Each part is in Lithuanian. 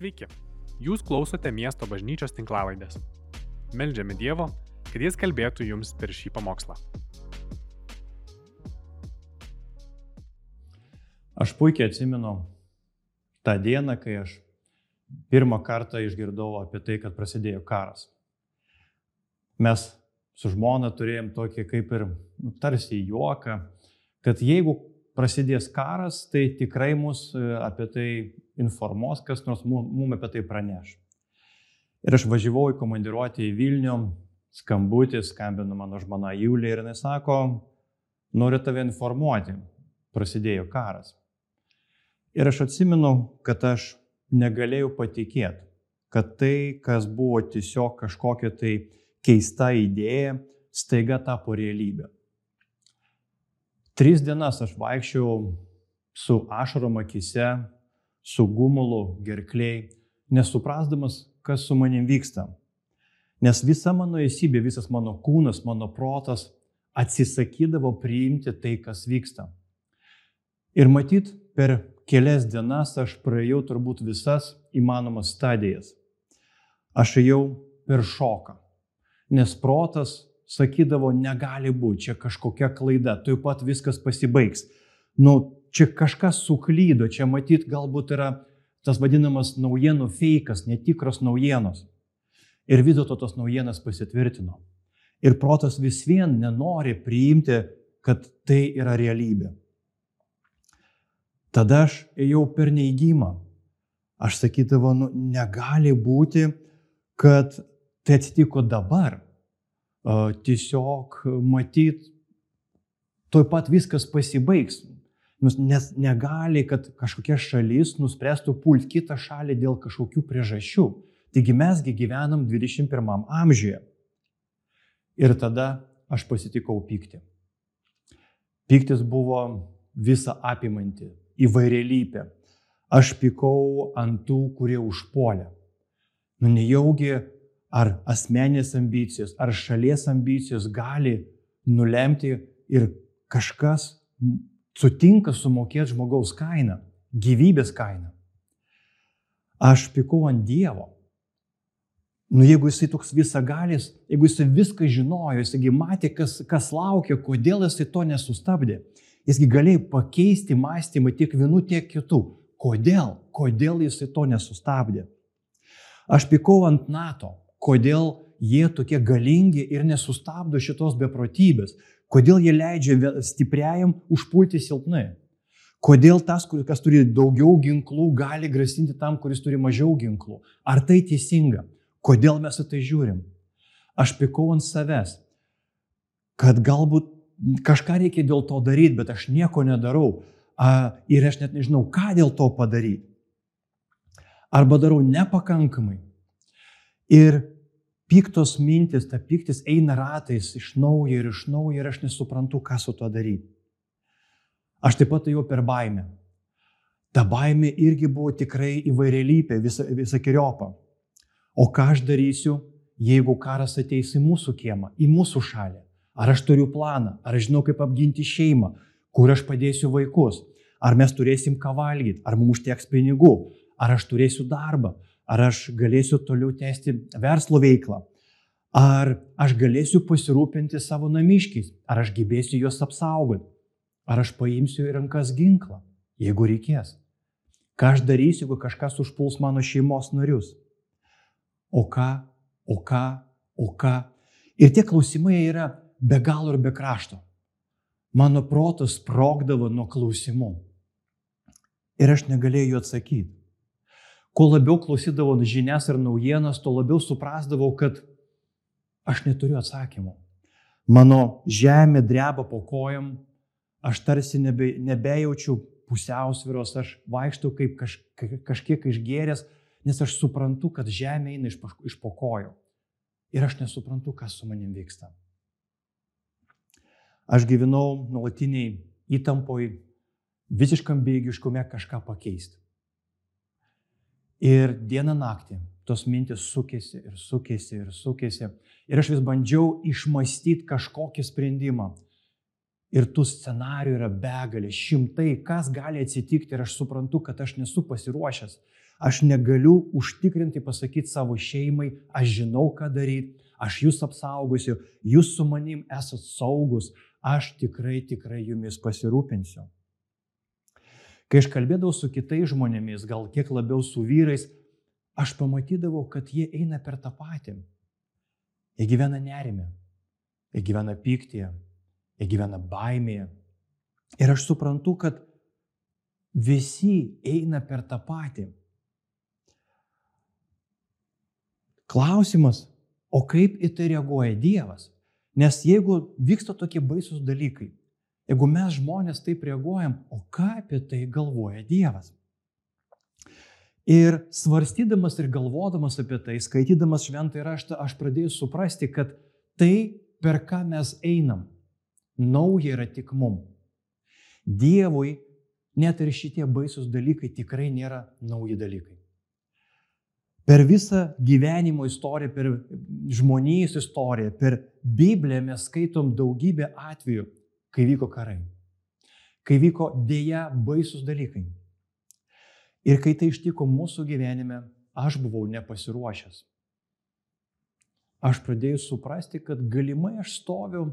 Sveiki, jūs klausote miesto bažnyčios tinklavaidės. Meldžiame Dievo, kad Jis kalbėtų jums per šį pamokslą. Aš puikiai atsimenu tą dieną, kai aš pirmą kartą išgirdau apie tai, kad prasidėjo karas. Mes su žmona turėjom tokį kaip ir nu, tarsi juoką, kad jeigu prasidės karas, tai tikrai mus e, apie tai informuos, kas nors mums apie tai praneš. Ir aš važiavau į komandiruotę į Vilnių, skambutį, skambino mano žmona Julija ir jinai sako, noriu tave informuoti, prasidėjo karas. Ir aš atsimenu, kad aš negalėjau patikėti, kad tai, kas buvo tiesiog kažkokia tai keista idėja, staiga tapo realybė. Tris dienas aš vaikščiau su ašarom akise, su gumulu gerkliai, nesuprasdamas, kas su manim vyksta. Nes visa mano esybė, visas mano kūnas, mano protas atsisakydavo priimti tai, kas vyksta. Ir matyt, per kelias dienas aš praėjau turbūt visas įmanomas stadijas. Aš ėjau per šoką, nes protas sakydavo, negali būti, čia kažkokia klaida, tuoj pat viskas pasibaigs. Nu, čia kažkas suklydo, čia matyt galbūt yra tas vadinamas naujienų fejkas, netikros naujienos. Ir vis dėlto tos naujienas pasitvirtino. Ir protas vis vien nenori priimti, kad tai yra realybė. Tada aš ėjau per neįgymą. Aš sakydavau, nu, negali būti, kad tai atsitiko dabar tiesiog matyt, toj pat viskas pasibaigs. Nes negali, kad kažkokia šalis nuspręstų pult kitą šalį dėl kažkokių priežasčių. Taigi mesgi gyvenam 21 amžiuje. Ir tada aš pasitikau pyktį. Piktis buvo visa apimanti, įvairialypė. Aš pykau ant tų, kurie užpuolė. Nu nejaugi ar asmenės ambicijos, ar šalies ambicijos gali nulemti ir kažkas sutinka sumokėti žmogaus kainą, gyvybės kainą. Aš pikau ant Dievo. Nu, jeigu jisai toks visagalis, jeigu jisai viską žinojo, jisai matė, kas, kas laukia, kodėl jisai to nesustabdė, jisgi galėjo pakeisti mąstymą tiek vienų, tiek kitų. Kodėl? Kodėl jisai to nesustabdė? Aš pikau ant NATO kodėl jie tokie galingi ir nesustabdo šitos beprotybės, kodėl jie leidžia stipriajam užpulti silpnai. Kodėl tas, kas turi daugiau ginklų, gali grasinti tam, kuris turi mažiau ginklų? Ar tai teisinga? Kodėl mes į tai žiūrim? Aš pikau ant savęs, kad galbūt kažką reikia dėl to daryti, bet aš nieko nedarau. Ir aš net nežinau, ką dėl to padaryti. Arba darau nepakankamai. Ir piktos mintis, ta piktis eina ratais iš naujo ir iš naujo ir aš nesuprantu, ką su tuo daryti. Aš taip pat jau per baimę. Ta baimė irgi buvo tikrai įvairialypė, visa, visakiriopa. O ką aš darysiu, jeigu karas ateis į mūsų kiemą, į mūsų šalį? Ar aš turiu planą, ar aš žinau, kaip apginti šeimą, kur aš padėsiu vaikus, ar mes turėsim ką valgyti, ar mums užteks pinigų, ar aš turėsiu darbą, Ar aš galėsiu toliau tęsti verslo veiklą? Ar aš galėsiu pasirūpinti savo namiškiais? Ar aš gebėsiu juos apsaugoti? Ar aš paimsiu į rankas ginklą, jeigu reikės? Ką aš darysiu, jeigu kažkas užpuls mano šeimos narius? O ką, o ką, o ką? Ir tie klausimai yra be galo ir be krašto. Mano protas sprogdavo nuo klausimų. Ir aš negalėjau jų atsakyti. Kuo labiau klausydavau žinias ir naujienas, tuo labiau suprasdavau, kad aš neturiu atsakymų. Mano žemė dreba po kojam, aš tarsi nebe, nebejaučiu pusiausviros, aš vaikštau kaip kaž, kažkiek išgėręs, nes aš suprantu, kad žemė eina iš, iš po kojų. Ir aš nesuprantu, kas su manim vyksta. Aš gyvenau nuolatiniai įtampoj, visiškam bėgiškume kažką pakeisti. Ir dieną naktį tos mintis sukėsi ir sukėsi ir sukėsi. Ir aš vis bandžiau išmastyti kažkokį sprendimą. Ir tų scenarių yra begalė, šimtai, kas gali atsitikti ir aš suprantu, kad aš nesu pasiruošęs. Aš negaliu užtikrinti pasakyti savo šeimai, aš žinau, ką daryti, aš jūs apsaugosiu, jūs su manim esate saugus, aš tikrai, tikrai jumis pasirūpinsiu. Kai aš kalbėdavau su kitais žmonėmis, gal kiek labiau su vyrais, aš pamatydavau, kad jie eina per tą patį. Jie gyvena nerime, jie gyvena pyktyje, jie gyvena baimėje. Ir aš suprantu, kad visi eina per tą patį. Klausimas, o kaip į tai reaguoja Dievas? Nes jeigu vyksta tokie baisus dalykai, jeigu mes žmonės taip reaguojam, o ką apie tai galvoja Dievas? Ir svarstydamas ir galvodamas apie tai, skaitydamas šventą raštą, aš pradėjau suprasti, kad tai, per ką mes einam, nauja yra tik mum. Dievui net ir šitie baisus dalykai tikrai nėra nauji dalykai. Per visą gyvenimo istoriją, per žmonijos istoriją, per Bibliją mes skaitom daugybę atvejų, kai vyko karai, kai vyko dėja baisus dalykai. Ir kai tai ištiko mūsų gyvenime, aš buvau nepasiruošęs. Aš pradėjau suprasti, kad galimai aš stoviu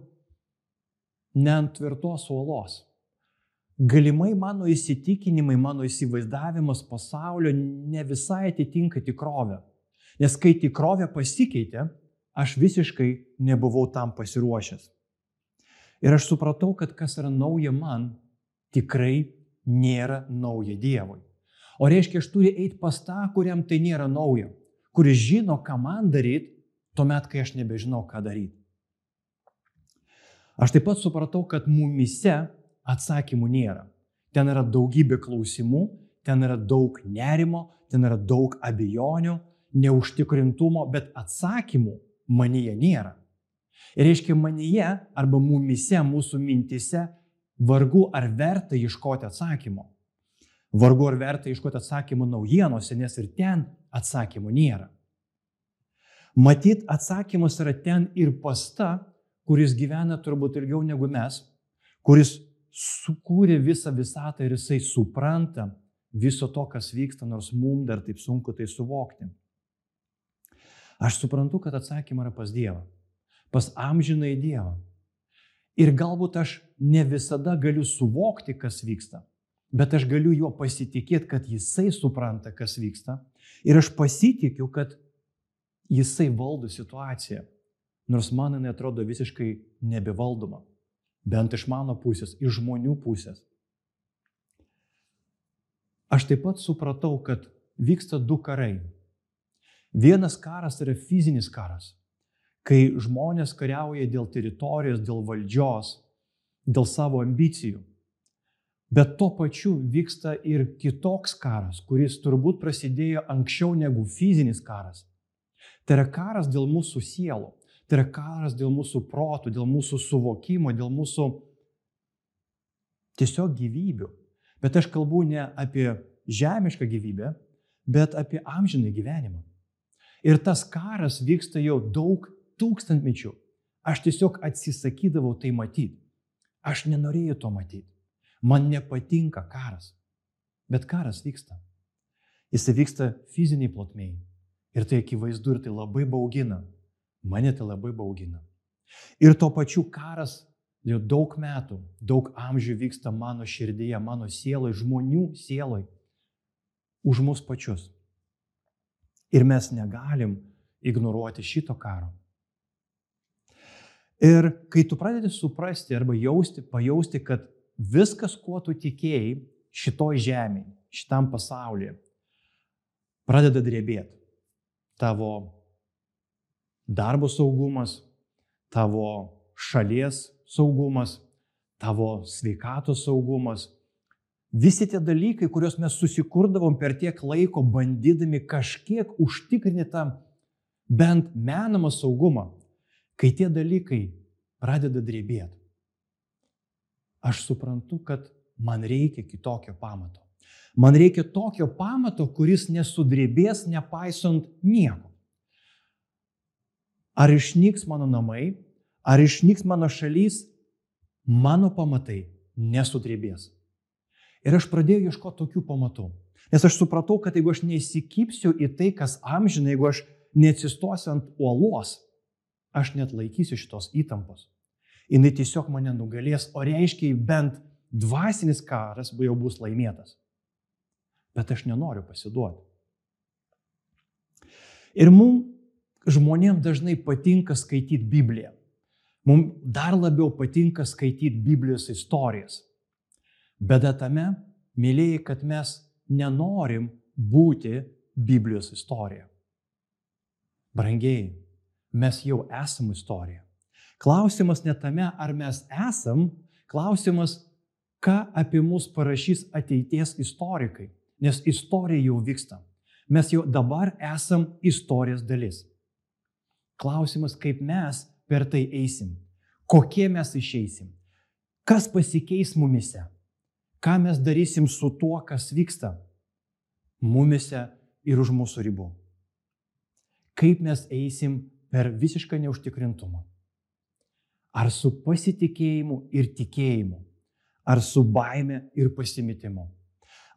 ne ant tvirtos uolos. Galimai mano įsitikinimai, mano įsivaizdavimas pasaulio ne visai atitinka tikrovę. Nes kai tikrovė pasikeitė, aš visiškai nebuvau tam pasiruošęs. Ir aš supratau, kad kas yra nauja man, tikrai nėra nauja Dievui. O reiškia, aš turiu eiti pas tą, kuriam tai nėra nauja, kuris žino, ką man daryti, tuomet, kai aš nebežinau, ką daryti. Aš taip pat supratau, kad mumise atsakymų nėra. Ten yra daugybė klausimų, ten yra daug nerimo, ten yra daug abejonių, neužtikrintumo, bet atsakymų manyje nėra. Ir reiškia, manyje arba mumise, mūsų mintise, vargu ar verta ieškoti atsakymo. Vargu ar verta ieškoti atsakymų naujienose, nes ir ten atsakymų nėra. Matyt, atsakymas yra ten ir pasta, kuris gyvena turbūt ilgiau negu mes, kuris sukūrė visą visatą ir jisai supranta viso to, kas vyksta, nors mums dar taip sunku tai suvokti. Aš suprantu, kad atsakymai yra pas Dievą, pas amžinai Dievą. Ir galbūt aš ne visada galiu suvokti, kas vyksta, bet aš galiu juo pasitikėti, kad jisai supranta, kas vyksta. Ir aš pasitikiu, kad jisai valdo situaciją, nors man jinai atrodo visiškai nebevaldoma bent iš mano pusės, iš žmonių pusės. Aš taip pat supratau, kad vyksta du karai. Vienas karas yra fizinis karas, kai žmonės kariauja dėl teritorijos, dėl valdžios, dėl savo ambicijų. Bet tuo pačiu vyksta ir kitoks karas, kuris turbūt prasidėjo anksčiau negu fizinis karas. Tai yra karas dėl mūsų sielų. Tai yra karas dėl mūsų protų, dėl mūsų suvokimo, dėl mūsų tiesiog gyvybių. Bet aš kalbu ne apie žemišką gyvybę, bet apie amžiną gyvenimą. Ir tas karas vyksta jau daug tūkstantmečių. Aš tiesiog atsisakydavau tai matyti. Aš nenorėjau to matyti. Man nepatinka karas. Bet karas vyksta. Jis vyksta fiziniai plotmėjai. Ir tai akivaizdu ir tai labai baugina. Mane tai labai baugina. Ir tuo pačiu karas jau daug metų, daug amžių vyksta mano širdyje, mano sielai, žmonių sielai, už mus pačius. Ir mes negalim ignoruoti šito karo. Ir kai tu pradedi suprasti arba jausti, pajausti, kad viskas, kuo tu tikėjai šitoj žemėje, šitam pasaulyje, pradeda drebėti. Tavo darbo saugumas, tavo šalies saugumas, tavo sveikatos saugumas. Visi tie dalykai, kuriuos mes susikurdavom per tiek laiko, bandydami kažkiek užtikrinti tą bent menamą saugumą, kai tie dalykai pradeda drebėti. Aš suprantu, kad man reikia kitokio pamato. Man reikia tokio pamato, kuris nesudrebės nepaisant nieko. Ar išnyks mano namai, ar išnyks mano šalys, mano pamatai nesudrėbės. Ir aš pradėjau ieškoti tokių pamatų. Nes aš supratau, kad jeigu aš neįsikipsiu į tai, kas amžina, jeigu aš neatsistosiu ant uolos, aš net laikysiu šitos įtampos. Jis tiesiog mane nugalės, o reiškia, bent dvasinis karas jau bus laimėtas. Bet aš nenoriu pasiduoti. Ir mums žmonėms dažnai patinka skaityti Bibliją. Mums dar labiau patinka skaityti Biblijos istorijas. Bėda tame, mėlyjei, kad mes nenorim būti Biblijos istorija. Brangiai, mes jau esam istorija. Klausimas ne tame, ar mes esam, klausimas, ką apie mus parašys ateities istorikai, nes istorija jau vyksta. Mes jau dabar esam istorijos dalis. Klausimas, kaip mes per tai eisim, kokie mes išeisim, kas pasikeis mumise, ką mes darysim su tuo, kas vyksta mumise ir už mūsų ribų. Kaip mes eisim per visišką neužtikrintumą. Ar su pasitikėjimu ir tikėjimu, ar su baime ir pasimetimu.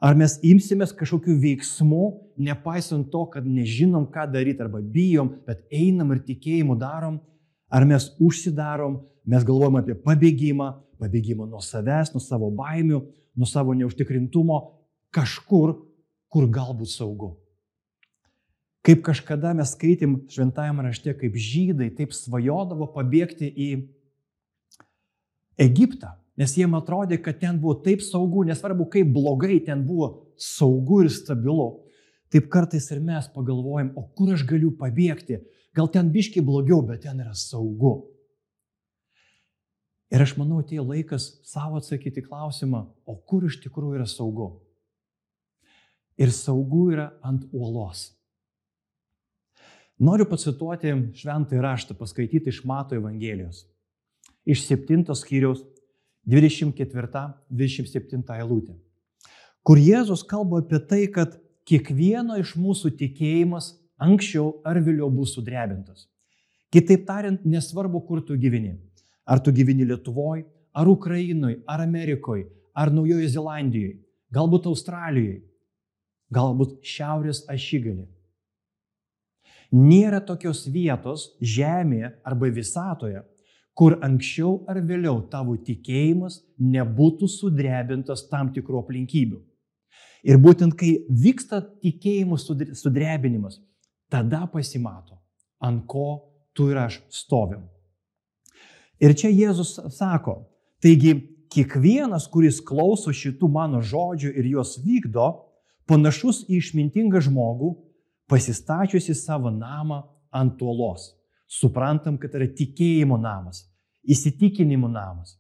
Ar mes imsimės kažkokių veiksmų, nepaisant to, kad nežinom, ką daryti arba bijom, bet einam ir tikėjimu darom, ar mes užsidarom, mes galvojam apie pabėgimą, pabėgimą nuo savęs, nuo savo baimių, nuo savo neužtikrintumo, kažkur, kur galbūt saugu. Kaip kažkada mes skaitėm šventajame rašte, kaip žydai taip svajodavo pabėgti į Egiptą. Nes jiem atrodė, kad ten buvo taip saugu, nesvarbu, kaip blogai ten buvo saugu ir stabilu. Taip kartais ir mes pagalvojam, o kur aš galiu pabėgti? Gal ten biški blogiau, bet ten yra saugu. Ir aš manau, atėjo laikas savo atsakyti klausimą, o kur iš tikrųjų yra saugu? Ir saugu yra ant uolos. Noriu pacituoti šventąjį raštą, paskaityti iš Mato Evangelijos. Iš 7 skyriaus 24-27 eilutė, kur Jėzus kalba apie tai, kad kiekvieno iš mūsų tikėjimas anksčiau ar vėliau bus sudrebintas. Kitaip tariant, nesvarbu, kur tu gyveni. Ar tu gyveni Lietuvoje, ar Ukrainoje, ar Amerikoje, ar Naujojo Zelandijoje, galbūt Australijoje, galbūt Šiaurės ašigalė. Nėra tokios vietos Žemėje arba visatoje, kur anksčiau ar vėliau tavo tikėjimas nebūtų sudrebintas tam tikrų aplinkybių. Ir būtent kai vyksta tikėjimų sudrebinimas, tada pasimato, ant ko tu ir aš stovim. Ir čia Jėzus sako, taigi kiekvienas, kuris klauso šitų mano žodžių ir juos vykdo, panašus į išmintingą žmogų, pasistačiusi savo namą ant uolos. Suprantam, kad yra tikėjimo namas įsitikinimų namas.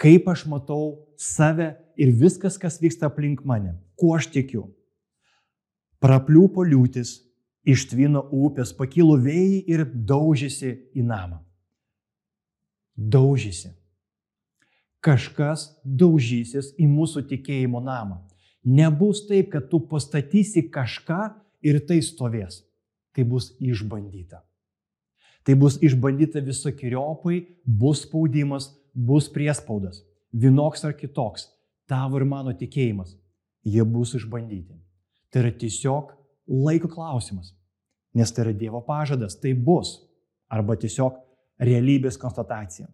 Kaip aš matau save ir viskas, kas vyksta aplink mane, kuo aš tikiu. Prapliūpo liūtis, ištvino upės, pakilo vėjai ir daužėsi į namą. Daužėsi. Kažkas daužysis į mūsų tikėjimo namą. Nebus taip, kad tu pastatysi kažką ir tai stovės. Tai bus išbandyta. Tai bus išbandyta visokiojopai, bus spaudimas, bus priespaudas. Vienoks ar kitoks. Tavo ir mano tikėjimas. Jie bus išbandyti. Tai yra tiesiog laiko klausimas. Nes tai yra Dievo pažadas. Tai bus. Arba tiesiog realybės konstatacija.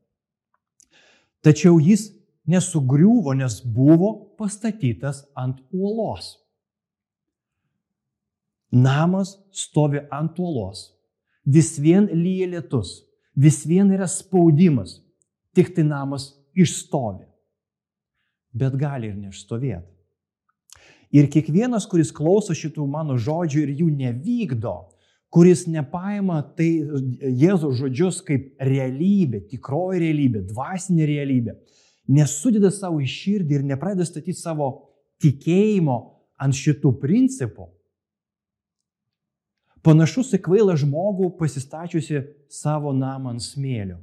Tačiau jis nesugriuvo, nes buvo pastatytas ant uolos. Namas stovi ant uolos vis vien lyja lietus, vis vien yra spaudimas, tik tai namas išstovi. Bet gali ir neišstovėti. Ir kiekvienas, kuris klauso šitų mano žodžių ir jų nevykdo, kuris nepaima tai Jėzaus žodžius kaip realybė, tikroji realybė, dvasinė realybė, nesudeda savo į širdį ir nepradeda statyti savo tikėjimo ant šitų principų, Panašus į kvailą žmogų pasistačiusi savo namą ant smėlio.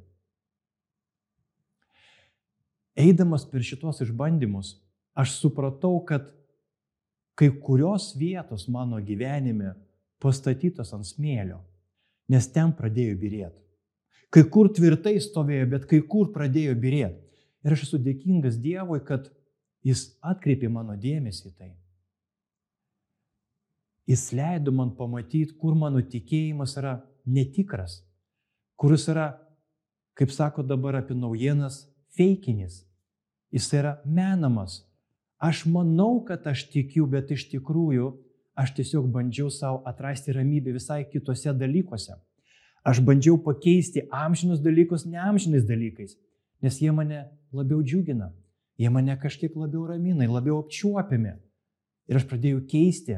Eidamas per šitos išbandymus, aš supratau, kad kai kurios vietos mano gyvenime pastatytos ant smėlio, nes ten pradėjo birėti. Kai kur tvirtai stovėjo, bet kai kur pradėjo birėti. Ir aš esu dėkingas Dievui, kad Jis atkreipė mano dėmesį į tai. Jis leido man pamatyti, kur mano tikėjimas yra netikras, kuris yra, kaip sako dabar apie naujienas, feikinis. Jis yra menamas. Aš manau, kad aš tikiu, bet iš tikrųjų aš tiesiog bandžiau savo atrasti ramybę visai kitose dalykuose. Aš bandžiau pakeisti amžinus dalykus neamžinais dalykais, nes jie mane labiau džiugina, jie mane kažkiek labiau ramina, labiau apčiuopiami. Ir aš pradėjau keisti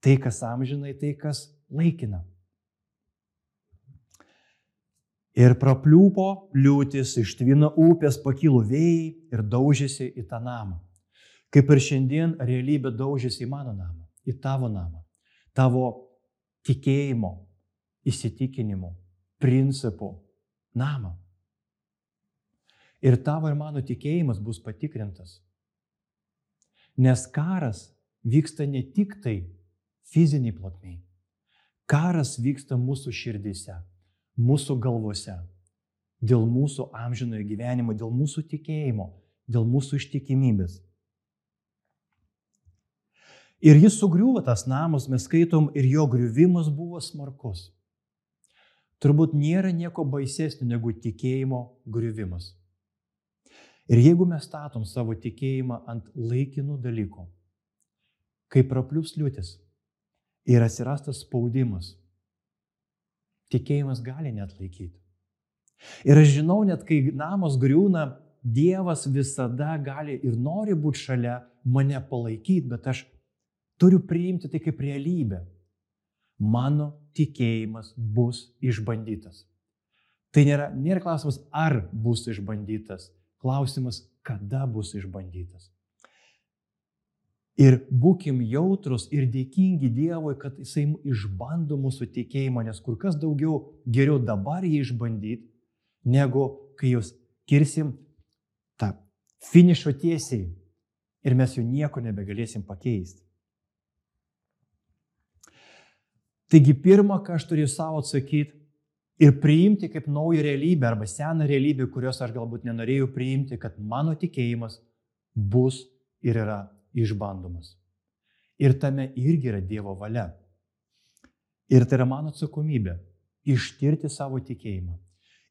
tai, kas amžinai, tai, kas laikina. Ir prapliūpo liūtis, ištvino upės, pakilo vėjai ir daužėsi į tą namą. Kaip ir šiandien realybė daužėsi į mano namą, į tavo namą, tavo tikėjimo, įsitikinimų, principų namą. Ir tavo ir mano tikėjimas bus patikrintas. Nes karas vyksta ne tik tai fiziniai plotmiai. Karas vyksta mūsų širdise, mūsų galvose, dėl mūsų amžinojo gyvenimo, dėl mūsų tikėjimo, dėl mūsų ištikimybės. Ir jis sugriuvo tas namas, mes skaitom, ir jo griuvimas buvo smarkus. Turbūt nėra nieko baisesnio negu tikėjimo griuvimas. Ir jeigu mes statom savo tikėjimą ant laikinų dalykų, kai praplius liūtis ir atsirastas spaudimas, tikėjimas gali net laikyti. Ir aš žinau, net kai namas griūna, Dievas visada gali ir nori būti šalia mane palaikyti, bet aš turiu priimti tai kaip realybę. Mano tikėjimas bus išbandytas. Tai nėra, nėra klausimas, ar bus išbandytas, klausimas, kada bus išbandytas. Ir būkim jautrus ir dėkingi Dievui, kad Jisai išbando mūsų tikėjimą, nes kur kas daugiau geriau dabar jį išbandyti, negu kai jūs kirsim tą finišo tiesiai ir mes jų nieko nebegalėsim pakeisti. Taigi pirmą, ką aš turiu savo atsakyti ir priimti kaip naują realybę arba seną realybę, kurios aš galbūt nenorėjau priimti, kad mano tikėjimas bus ir yra išbandomas. Ir tame irgi yra Dievo valia. Ir tai yra mano atsakomybė - ištirti savo tikėjimą,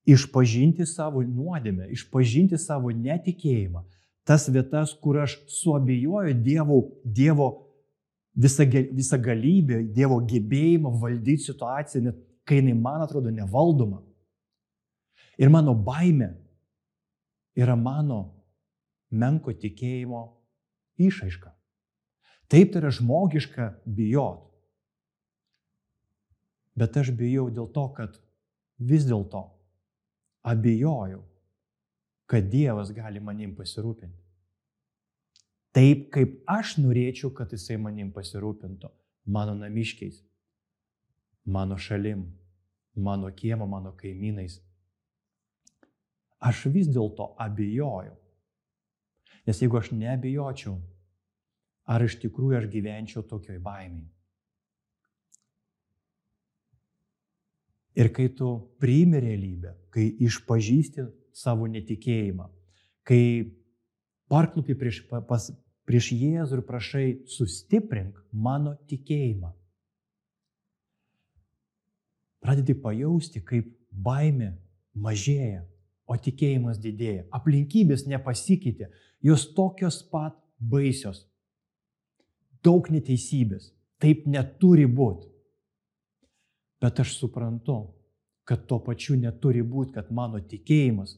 išpažinti savo nuodėmę, išpažinti savo netikėjimą, tas vietas, kur aš suabejoju Dievo, Dievo visą, galybę, Dievo gebėjimą valdyti situaciją, net kai jinai man atrodo nevaldoma. Ir mano baime yra mano menko tikėjimo išaiška. Taip tai yra žmogiška bijot. Bet aš bijau dėl to, kad vis dėlto abejojau, kad Dievas gali manim pasirūpinti. Taip, kaip aš norėčiau, kad Jisai manim pasirūpintų, mano namiškiais, mano šalim, mano kiemo, mano kaimynais. Aš vis dėlto abejoju. Nes jeigu aš neabejočiau, ar iš tikrųjų aš gyvenčiau tokioj baimiai. Ir kai tu priimi realybę, kai išpažįsti savo netikėjimą, kai parklupi prieš, pas, prieš Jėzų ir prašai sustiprink mano tikėjimą, pradedi pajausti, kaip baime mažėja, o tikėjimas didėja. Aplinkybės nepasikeitė, jos tokios pat baisios. Daug neteisybės. Taip neturi būti. Bet aš suprantu, kad tuo pačiu neturi būti, kad mano tikėjimas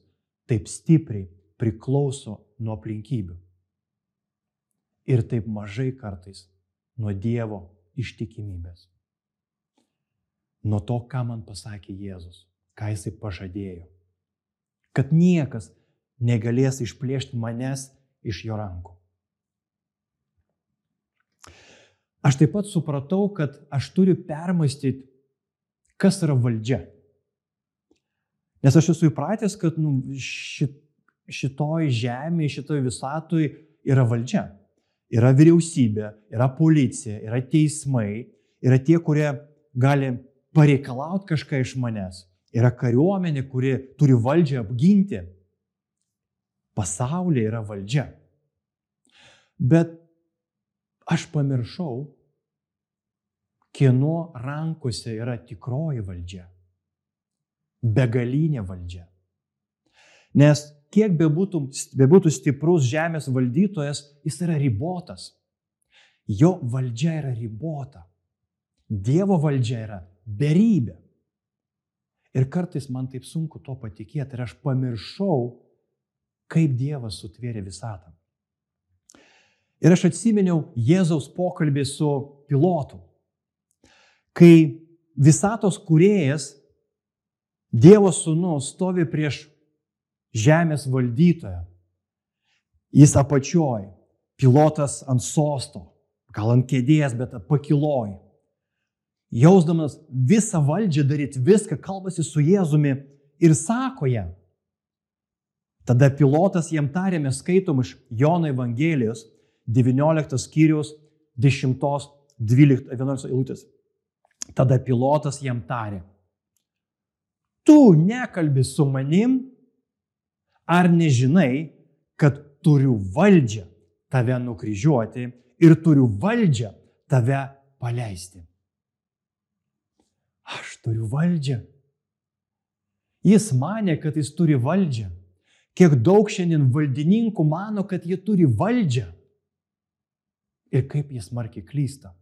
taip stipriai priklauso nuo aplinkybių. Ir taip mažai kartais nuo Dievo ištikimybės nuo to, ką man pasakė Jėzus, ką jisai pažadėjo. Kad niekas negalės išplėšti manęs iš jo rankų. Aš taip pat supratau, kad aš turiu permastyti, kas yra valdžia. Nes aš esu įpratęs, kad nu, šit, šitoj žemėje, šitoj visatoj yra valdžia. Yra vyriausybė, yra policija, yra teismai, yra tie, kurie gali pareikalauti kažką iš manęs. Yra kariuomenė, kuri turi valdžią apginti. Pasaulyje yra valdžia. Bet aš pamiršau, kieno rankose yra tikroji valdžia. Begalinė valdžia. Nes kiek bebūtų, bebūtų stiprus žemės valdytojas, jis yra ribotas. Jo valdžia yra ribota. Dievo valdžia yra beribė. Ir kartais man taip sunku to patikėti ir aš pamiršau, kaip Dievas sutvėrė visatą. Ir aš atsiminiau Jėzaus pokalbį su pilotu kai visatos kuriejas, Dievo sūnus stovi prieš žemės valdytoją. Jis apačioj, pilotas ant sosto, gal ant kėdės, bet pakiloj. Jausdamas visą valdžią daryti viską, kalbasi su Jėzumi ir sako jam. Tada pilotas jam tarė, mes skaitom iš Jono Evangelijos 19 skyrius 10, 12, 11 eilutės. Tada pilotas jam tarė, tu nekalbi su manim, ar nežinai, kad turiu valdžią tave nukryžiuoti ir turiu valdžią tave paleisti. Aš turiu valdžią. Jis mane, kad jis turi valdžią. Kiek daug šiandien valdininkų mano, kad jie turi valdžią. Ir kaip jis markiai klysta.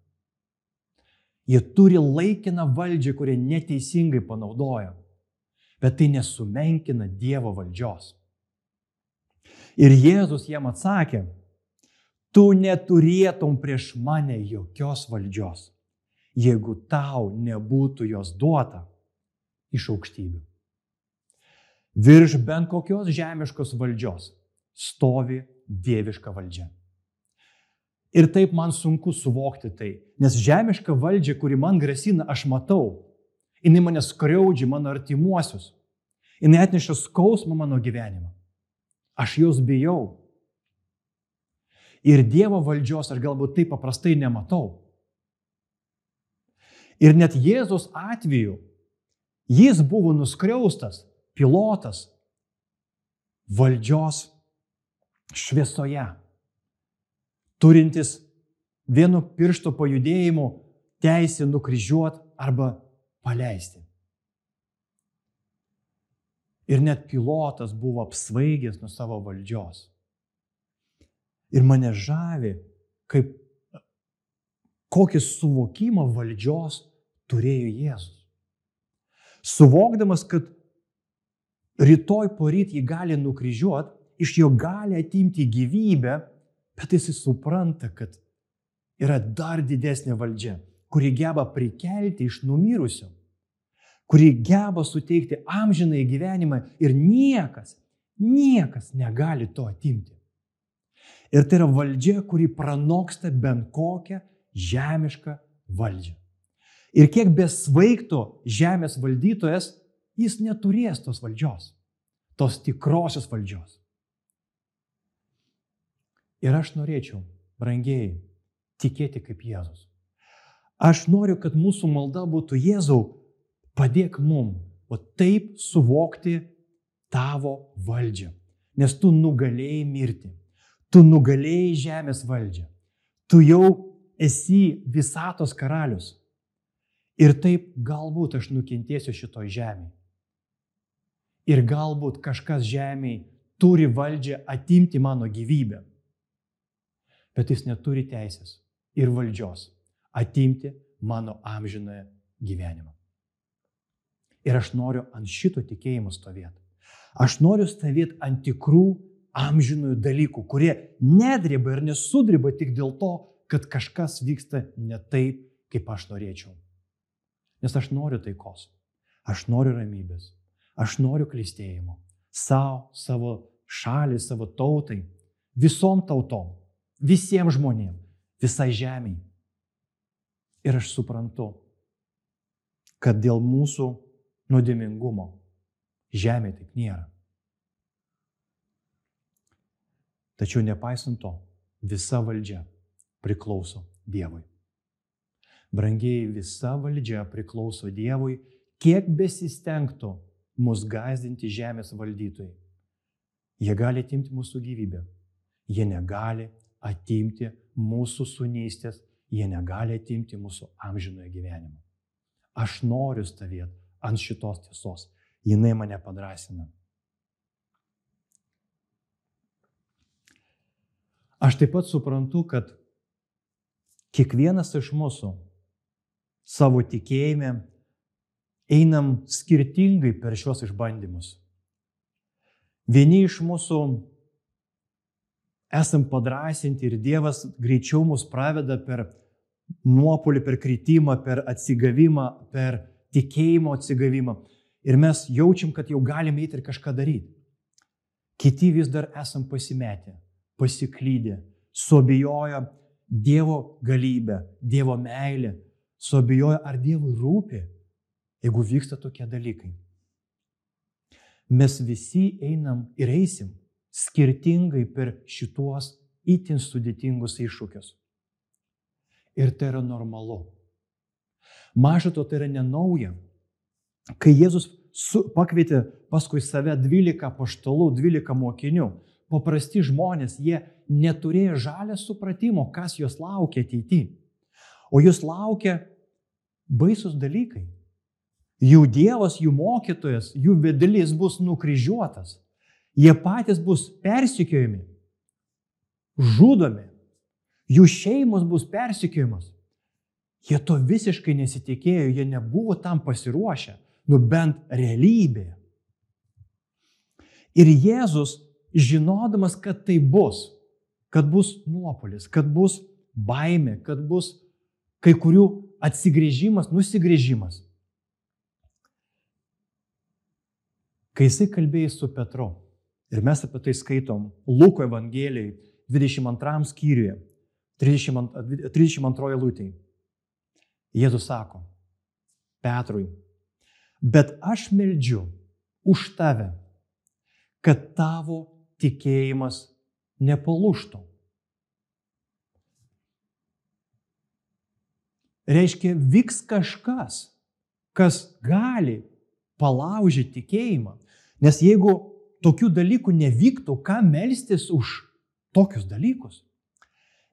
Jie turi laikiną valdžią, kurią neteisingai panaudoja. Bet tai nesumenkina Dievo valdžios. Ir Jėzus jam atsakė, tu neturėtum prieš mane jokios valdžios, jeigu tau nebūtų jos duota iš aukštybių. Virš bent kokios žemiškos valdžios stovi dieviška valdžia. Ir taip man sunku suvokti tai, nes žemiška valdžia, kuri man grasina, aš matau. Jis mane skriaudžia, mano artimuosius. Jis atneša skausmą mano gyvenimą. Aš jos bijau. Ir Dievo valdžios aš galbūt taip paprastai nematau. Ir net Jėzus atveju jis buvo nuskriaustas, pilotas valdžios šviesoje turintis vienu piršto pajudėjimu teisę nukryžiuoti arba paleisti. Ir net pilotas buvo apsvaigęs nuo savo valdžios. Ir mane žavi, kaip kokį suvokimą valdžios turėjo Jėzus. Suvokdamas, kad rytoj poryt jį gali nukryžiuoti, iš jo gali atimti gyvybę, Bet jis supranta, kad yra dar didesnė valdžia, kuri geba prikelti iš numirusių, kuri geba suteikti amžinai gyvenimą ir niekas, niekas negali to atimti. Ir tai yra valdžia, kuri pranoksta bent kokią žemišką valdžią. Ir kiek besvaigtų žemės valdytojas, jis neturės tos valdžios, tos tikrosios valdžios. Ir aš norėčiau, brangiai, tikėti kaip Jėzus. Aš noriu, kad mūsų malda būtų Jėzau, padėk mum, o taip suvokti tavo valdžią. Nes tu nugalėjai mirti, tu nugalėjai žemės valdžią, tu jau esi visatos karalius. Ir taip galbūt aš nukentėsiu šitoj žemėje. Ir galbūt kažkas žemėje turi valdžią atimti mano gyvybę bet jis neturi teisės ir valdžios atimti mano amžinąją gyvenimą. Ir aš noriu ant šito tikėjimo stovėti. Aš noriu stovėti ant tikrų amžinųjų dalykų, kurie nedrėba ir nesudrėba tik dėl to, kad kažkas vyksta ne taip, kaip aš norėčiau. Nes aš noriu taikos, aš noriu ramybės, aš noriu klėstėjimo. Savo, savo šaliai, savo tautai, visom tautom visiems žmonėms, visai žemiai. Ir aš suprantu, kad dėl mūsų nuodėmingumo žemė taip nėra. Tačiau nepaisant to, visa valdžia priklauso Dievui. Brangiai, visa valdžia priklauso Dievui, kiek besistengtų mus gazdinti žemės valdytojai. Jie gali atimti mūsų gyvybę, jie negali atimti mūsų sunystės jie negali atimti mūsų amžinojo gyvenimo. Aš noriu stovėti ant šitos tiesos. Jinai mane padrasina. Aš taip pat suprantu, kad kiekvienas iš mūsų savo tikėjime einam skirtingai per šios išbandymus. Vieni iš mūsų esam padrasinti ir Dievas greičiau mus praveda per nuopolį, per kritimą, per atsigavimą, per tikėjimo atsigavimą. Ir mes jaučiam, kad jau galime eiti ir kažką daryti. Kiti vis dar esam pasimetę, pasiklydę, suabijojo Dievo galybę, Dievo meilę, suabijojo, ar Dievui rūpi, jeigu vyksta tokie dalykai. Mes visi einam ir eisim skirtingai per šituos itin sudėtingus iššūkius. Ir tai yra normalu. Maža to, tai yra nenauja. Kai Jėzus su, pakvietė paskui save 12 paštalų, 12 mokinių, paprasti žmonės, jie neturėjo žalę supratimo, kas juos laukia ateityje. O jūs laukia baisus dalykai. Jų Dievas, jų mokytojas, jų vedlys bus nukryžiuotas. Jie patys bus persikiojami, žudomi, jų šeimos bus persikiojimas. Jie to visiškai nesitikėjo, jie nebuvo tam pasiruošę, nu bent realybėje. Ir Jėzus, žinodamas, kad tai bus, kad bus nuopolis, kad bus baime, kad bus kai kurių atsigrėžimas, nusigrėžimas. Kai jisai kalbėjo su Petru, ir mes apie tai skaitom Luko Evangelijai 22 skyriuje, 32, 32 lūtėje. Jėzus sako Petrui, bet aš meldžiu už tave, kad tavo tikėjimas nepalūštų. Reiškia, vyks kažkas, kas gali palaužyti tikėjimą. Nes jeigu tokių dalykų nevyktų, ką melstis už tokius dalykus?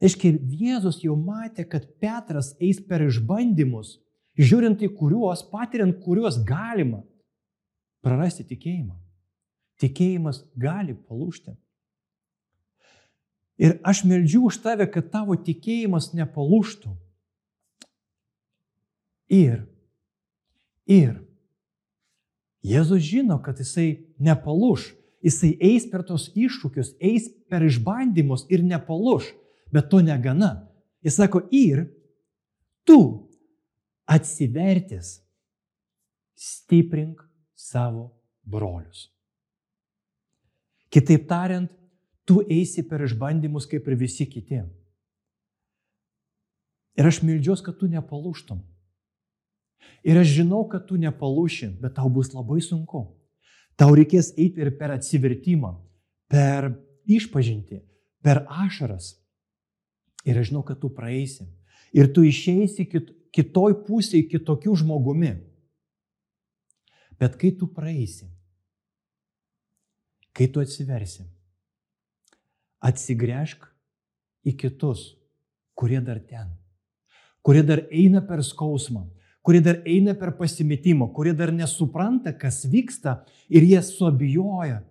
Reiškia, Jėzus jau matė, kad Petras eis per išbandymus, žiūrint į kuriuos, patiriant kuriuos galima prarasti tikėjimą. Tikėjimas gali palūšti. Ir aš meldžiu už tave, kad tavo tikėjimas nepalūštų. Ir, ir, Jėzus žino, kad jisai nepalūš, jisai eis per tos iššūkius, eis per išbandymus ir nepalūš. Bet to negana. Jis sako, ir tu atsivertęs stiprink savo brolius. Kitaip tariant, tu eisi per išbandymus kaip ir visi kiti. Ir aš mildžiuos, kad tu nepalūštum. Ir aš žinau, kad tu nepalūši, bet tau bus labai sunku. Tau reikės eiti ir per atsivertimą, per išpažinti, per ašaras, Ir aš žinau, kad tu praeisi. Ir tu išeisi kit, kitoj pusėje kitokių žmogumi. Bet kai tu praeisi, kai tu atsiversi, atsigręžk į kitus, kurie dar ten, kurie dar eina per skausmą, kurie dar eina per pasimetimą, kurie dar nesupranta, kas vyksta ir jie suabijoja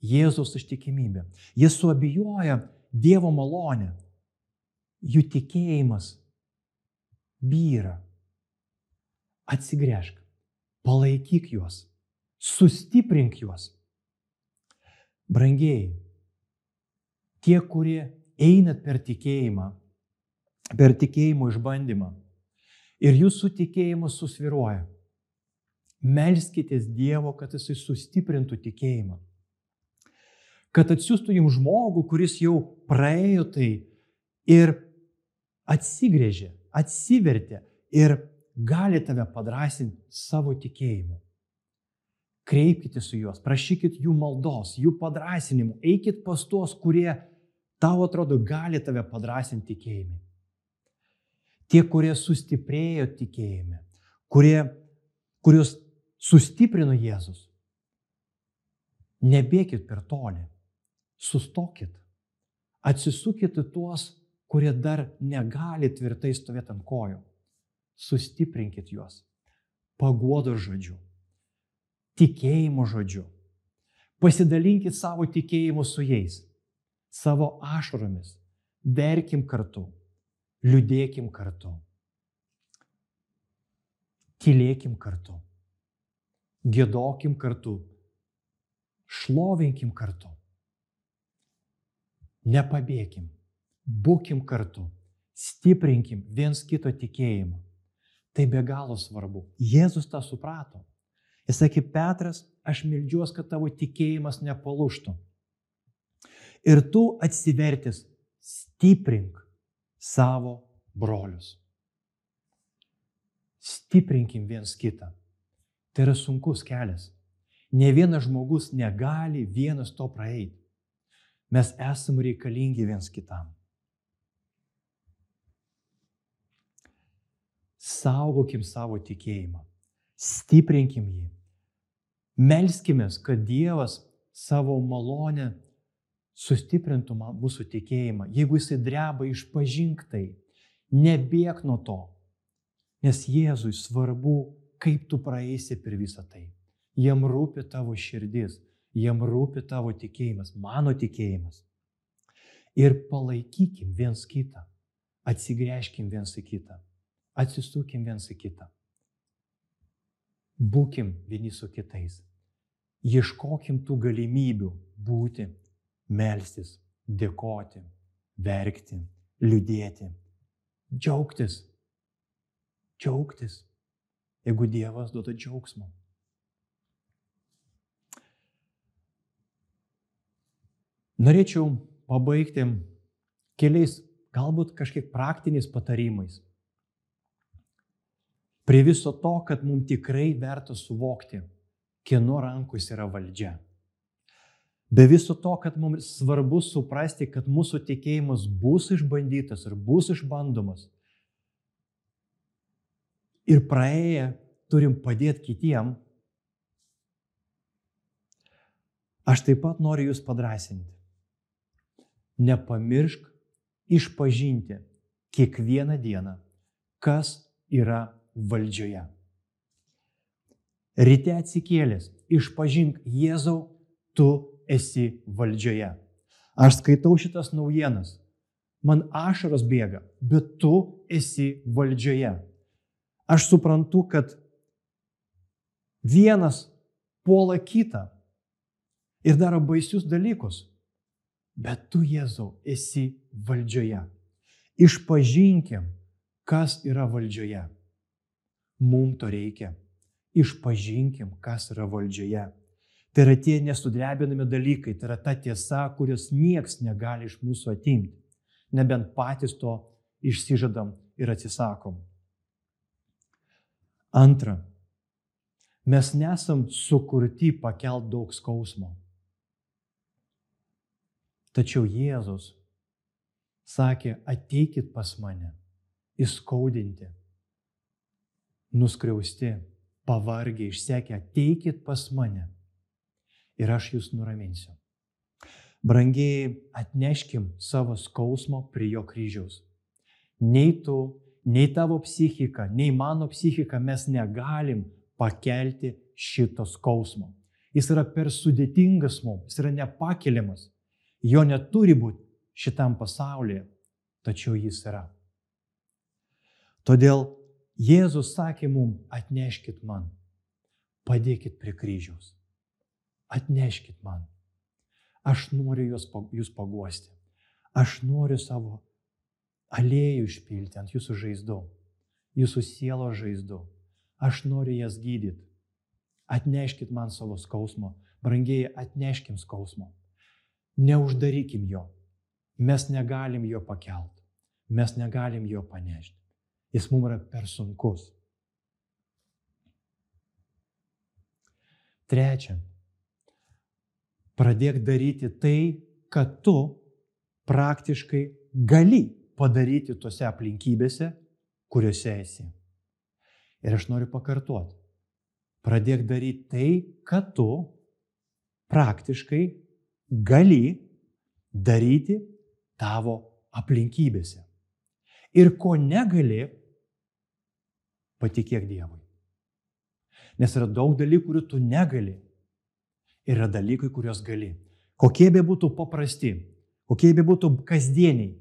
Jėzaus ištikimybę. Jie suabijoja Dievo malonę jų tikėjimas vyra. Atsigręžk, palaikyk juos, sustiprink juos. Brangiai, tie, kurie einat per tikėjimą, per tikėjimo išbandymą ir jūsų tikėjimas susviruoja, melskitės Dievo, kad jisai sustiprintų tikėjimą. Kad atsiųstų jums žmogų, kuris jau praėjo tai ir atsigrėžė, atsivertė ir gali tave padrasinti savo tikėjimu. Kreipkite su juos, prašykit jų maldos, jų padrasinimų, eikit pas tuos, kurie tau atrodo gali tave padrasinti tikėjimui. Tie, kurie sustiprėjo tikėjime, kurie, kuriuos sustiprino Jėzus. Nebėkit per toli, sustokit, atsisukit į tuos kurie dar negali tvirtai stovėti ant kojų. Sustiprinkit juos. Paguodo žodžiu. Tikėjimo žodžiu. Pasidalinkit savo tikėjimu su jais. Savo ašaromis. Verkim kartu. Liūdėkim kartu. Tylėkim kartu. Gėdokim kartu. Šlovinkim kartu. Nepabėkim. Būkim kartu. Stiprinkim viens kito tikėjimą. Tai be galo svarbu. Jėzus tą suprato. Jis sakė, Petras, aš mildžiuos, kad tavo tikėjimas nepalūštų. Ir tu atsivertis, stiprink savo brolius. Stiprinkim viens kitą. Tai yra sunkus kelias. Ne vienas žmogus negali vienas to praeiti. Mes esame reikalingi viens kitam. Saugokim savo tikėjimą. Stiprinkim jį. Melskime, kad Dievas savo malonę sustiprintų mūsų tikėjimą. Jeigu jisai dreba, išpažink tai. Nebėg nuo to. Nes Jėzui svarbu, kaip tu praeisi per visą tai. Jiem rūpi tavo širdis, jiem rūpi tavo tikėjimas, mano tikėjimas. Ir palaikykim viens kitą, atsigręžkim viens į kitą, atsisukim viens į kitą. Būkim vieni su kitais. Ieškokim tų galimybių būti, melstis, dėkoti, verkti, liūdėti, džiaugtis. Džiaugtis, jeigu Dievas duoda džiaugsmo. Norėčiau pabaigti keliais, galbūt kažkiek praktiniais patarimais. Prie viso to, kad mums tikrai verta suvokti, kieno rankos yra valdžia. Be viso to, kad mums svarbu suprasti, kad mūsų tikėjimas bus išbandytas ir bus išbandomas. Ir praėję turim padėti kitiem. Aš taip pat noriu jūs padrasinti nepamiršk išpažinti kiekvieną dieną, kas yra valdžioje. Ryte atsikėlęs, išpažink Jėzau, tu esi valdžioje. Aš skaitau šitas naujienas, man ašaros bėga, bet tu esi valdžioje. Aš suprantu, kad vienas puola kitą ir daro baisius dalykus. Bet tu, Jėzau, esi valdžioje. Išpažinkim, kas yra valdžioje. Mums to reikia. Išpažinkim, kas yra valdžioje. Tai yra tie nesudrebinami dalykai, tai yra ta tiesa, kurios nieks negali iš mūsų atimti. Nebent patys to išsižadam ir atsisakom. Antra, mes nesam sukurti pakelt daug skausmo. Tačiau Jėzus sakė, ateikit pas mane, įskaudinti, nuskriausti, pavargę, išsekę, ateikit pas mane ir aš jūs nuraminsiu. Brangiai, atneškim savo skausmo prie jo kryžiaus. Nei tu, nei tavo psichika, nei mano psichika mes negalim pakelti šito skausmo. Jis yra per sudėtingas mums, jis yra nepakeliamas. Jo neturi būti šitam pasaulyje, tačiau jis yra. Todėl Jėzus sakė mums, atneškit man, padėkit prie kryžiaus, atneškit man. Aš noriu jūs, jūs paguosti. Aš noriu savo aliejų išpilti ant jūsų žaizdų, jūsų sielo žaizdų. Aš noriu jas gydyti. Atneškit man savo skausmo. Brangiai, atneškim skausmo. Neuždarykim jo. Mes negalim jo pakelt. Mes negalim jo panešti. Jis mums yra per sunkus. Trečia. Pradėk daryti tai, kad tu praktiškai gali padaryti tose aplinkybėse, kuriuose esi. Ir aš noriu pakartoti. Pradėk daryti tai, kad tu praktiškai gali daryti tavo aplinkybėse. Ir ko negali, patikėk Dievui. Nes yra daug dalykų, kurių tu negali. Yra dalykai, kuriuos gali. Kokie be būtų paprasti, kokie be būtų kasdieniai,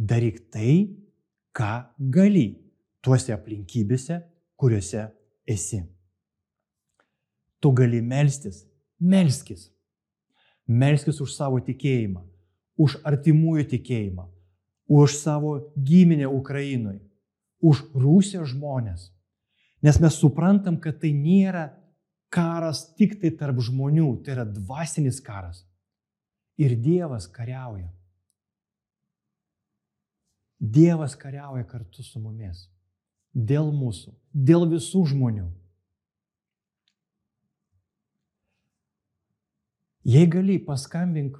daryk tai, ką gali, tuose aplinkybėse, kuriuose esi. Tu gali melstis, melskis. Melskis už savo tikėjimą, už artimųjų tikėjimą, už savo giminę Ukrainoje, už Rusijos žmonės. Nes mes suprantam, kad tai nėra karas tik tai tarp žmonių, tai yra dvasinis karas. Ir Dievas kariauja. Dievas kariauja kartu su mumis. Dėl mūsų, dėl visų žmonių. Jei gali, paskambink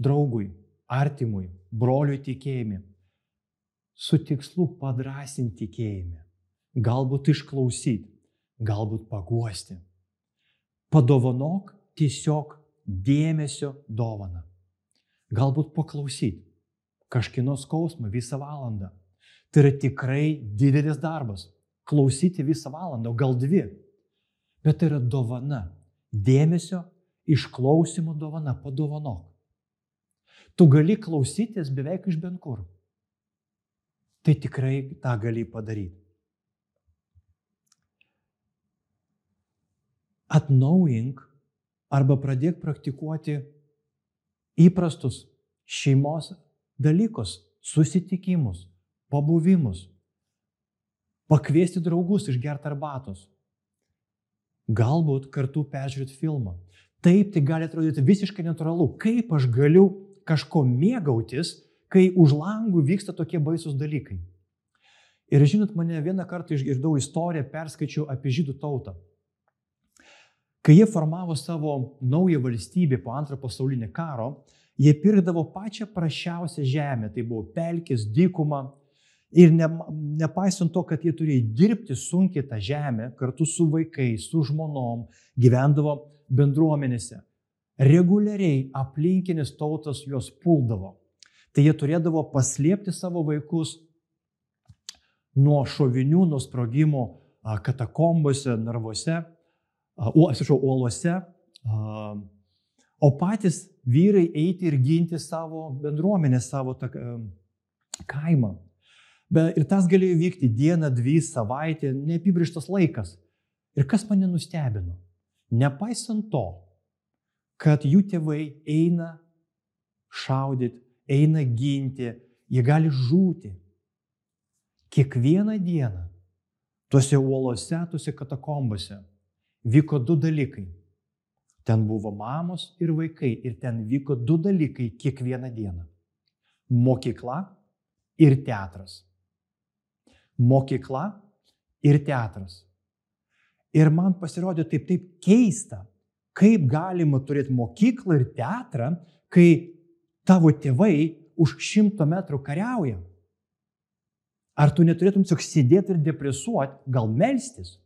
draugui, artimui, broliui tikėjimi, su tikslu padrasinti tikėjime, galbūt išklausyti, galbūt paguosti. Padovanok tiesiog dėmesio dovaną. Galbūt paklausyti kažkino skausmą visą valandą. Tai yra tikrai didelis darbas. Klausyti visą valandą, gal dvi. Bet tai yra dovana. Dėmesio išklausimo dovana, padovanok. Tu gali klausytis beveik iš bent kur. Tai tikrai tą gali padaryti. Atnaujink arba pradėk praktikuoti įprastus šeimos dalykus, susitikimus, pabuvimus, pakviesti draugus išgerti arbatos, galbūt kartu peržiūrėti filmą. Taip, tai gali atrodyti visiškai natūralu. Kaip aš galiu kažko mėgautis, kai už langų vyksta tokie baisus dalykai. Ir žinot, mane vieną kartą išgirdau istoriją, perskaičiau apie žydų tautą. Kai jie formavo savo naują valstybę po antrojo pasaulinio karo, jie pirkdavo pačią prašiausią žemę. Tai buvo pelkės, dykuma. Ir ne, nepaisant to, kad jie turėjo dirbti sunkiai tą žemę, kartu su vaikais, su žmonom, gyvendavo bendruomenėse. Reguliariai aplinkinis tautas juos puldavo. Tai jie turėdavo paslėpti savo vaikus nuo šovinių, nuo sprogimų katakombose, narvuose, o, atsiprašau, uolose, o patys vyrai eiti ir ginti savo bendruomenę, savo tą, kaimą. Be, ir tas galėjo vykti dieną, dvi, savaitę, neapibrištas laikas. Ir kas mane nustebino? Nepaisant to, kad jų tėvai eina šaudyti, eina ginti, jie gali žūti. Kiekvieną dieną tuose uolose, tuose katakombose vyko du dalykai. Ten buvo mamos ir vaikai ir ten vyko du dalykai kiekvieną dieną. Mokykla ir teatras. Mokykla ir teatras. Ir man pasirodė taip, taip keista, kaip galima turėti mokyklą ir teatrą, kai tavo tėvai už šimto metrų kariauja. Ar tu neturėtum tiesiog sėdėti ir depresuoti, gal melstis?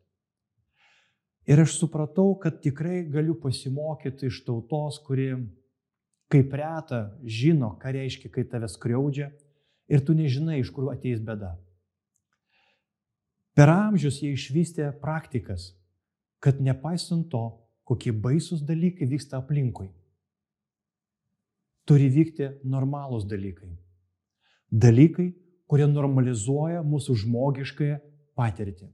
Ir aš supratau, kad tikrai galiu pasimokyti iš tautos, kuri kaip reta žino, ką reiškia, kai tave skriaudžia ir tu nežinai, iš kur ateis bėda. Per amžius jie išvystė praktikas, kad nepaisant to, kokie baisus dalykai vyksta aplinkui, turi vykti normalūs dalykai. Dalykai, kurie normalizuoja mūsų žmogiškąją patirtį,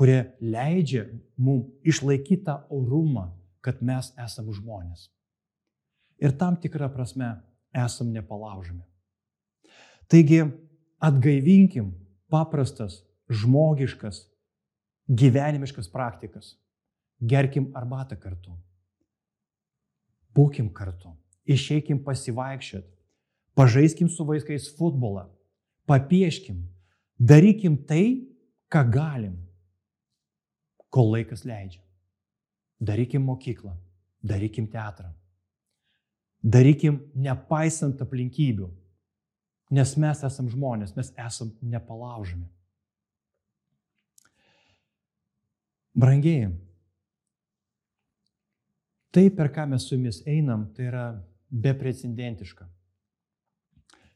kurie leidžia mums išlaikyti tą orumą, kad mes esame žmonės. Ir tam tikrą prasme esam nepalaužami. Taigi atgaivinkim paprastas, žmogiškas, gyvenimiškas praktikas gerkim arbatą kartu. Būkim kartu, išeikim pasivaikščiot, pažaiskim su vaikais futbolą, papieškim, darykim tai, ką galim, kol laikas leidžia. Darykim mokyklą, darykim teatrą. Darykim nepaisant aplinkybių, nes mes esam žmonės, mes esam nepalaužami. Brangiai, Tai, per ką mes su jumis einam, tai yra beprecedentiška.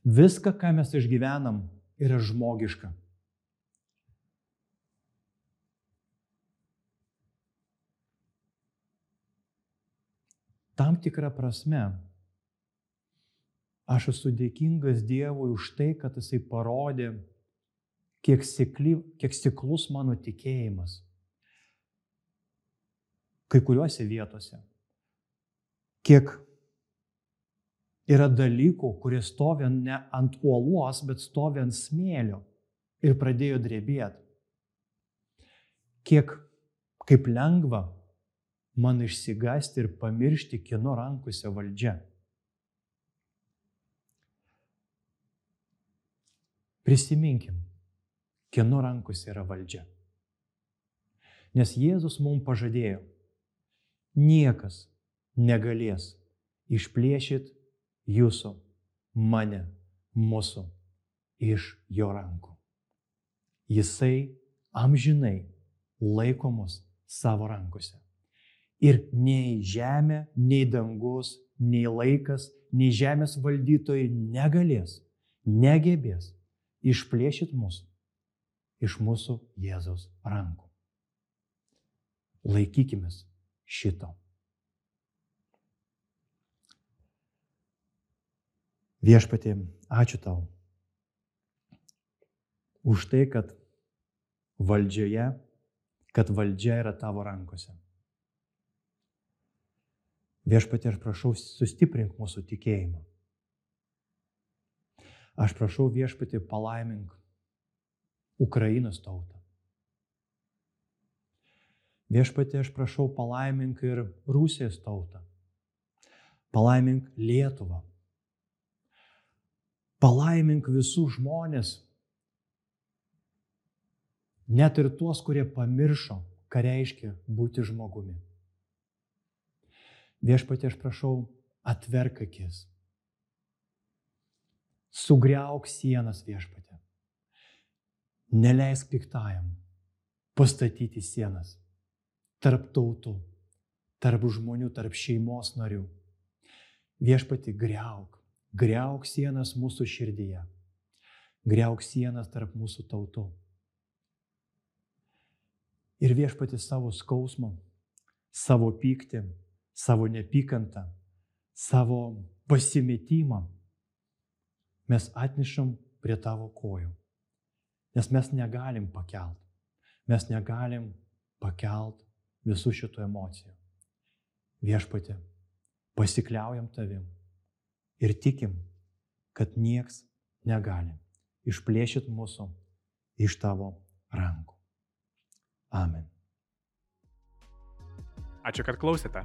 Viską, ką mes išgyvenam yra žmogiška. Tam tikrą prasme aš esu dėkingas Dievui už tai, kad Jisai parodė, kiek, sikli, kiek siklus mano tikėjimas. Kai kuriuose vietose. Kiek yra dalykų, kurie stovi ne ant uolos, bet stovi ant smėlio ir pradėjo drebėti. Kiek kaip lengva man išsigasti ir pamiršti, kieno rankose valdžia. Prisiminkim, kieno rankose yra valdžia. Nes Jėzus mums pažadėjo, niekas negalės išplėšyti jūsų, mane, mūsų iš jo rankų. Jisai amžinai laikomus savo rankose. Ir nei žemė, nei dangus, nei laikas, nei žemės valdytojai negalės, negebės išplėšyti mūsų iš mūsų Jėzaus rankų. Laikykime šito. Viešpatė, ačiū tau už tai, kad valdžioje, kad valdžia yra tavo rankose. Viešpatė, aš prašau, sustiprink mūsų tikėjimą. Aš prašau viešpatį palaimink Ukrainos tautą. Viešpatė, aš prašau palaimink ir Rusijos tautą. Palaimink Lietuvą. Palaimink visus žmonės, net ir tuos, kurie pamiršo, ką reiškia būti žmogumi. Viešpatė, aš prašau, atverk akis. Sugriauk sienas viešpatė. Neleisk piktajam pastatyti sienas tarp tautų, tarp žmonių, tarp šeimos narių. Viešpati, greuk, greuk sienas mūsų širdyje, greuk sienas tarp mūsų tautų. Ir viešpati savo skausmą, savo pyktį, savo nepykantą, savo pasimetimą mes atnešam prie tavo kojų. Nes mes negalim pakelt. Mes negalim pakelt visų šitų emocijų. Viešpatė, pasikliaujam tavim ir tikim, kad nieks negali išplėšyti mūsų iš tavo rankų. Amen. Ačiū, kad klausėte.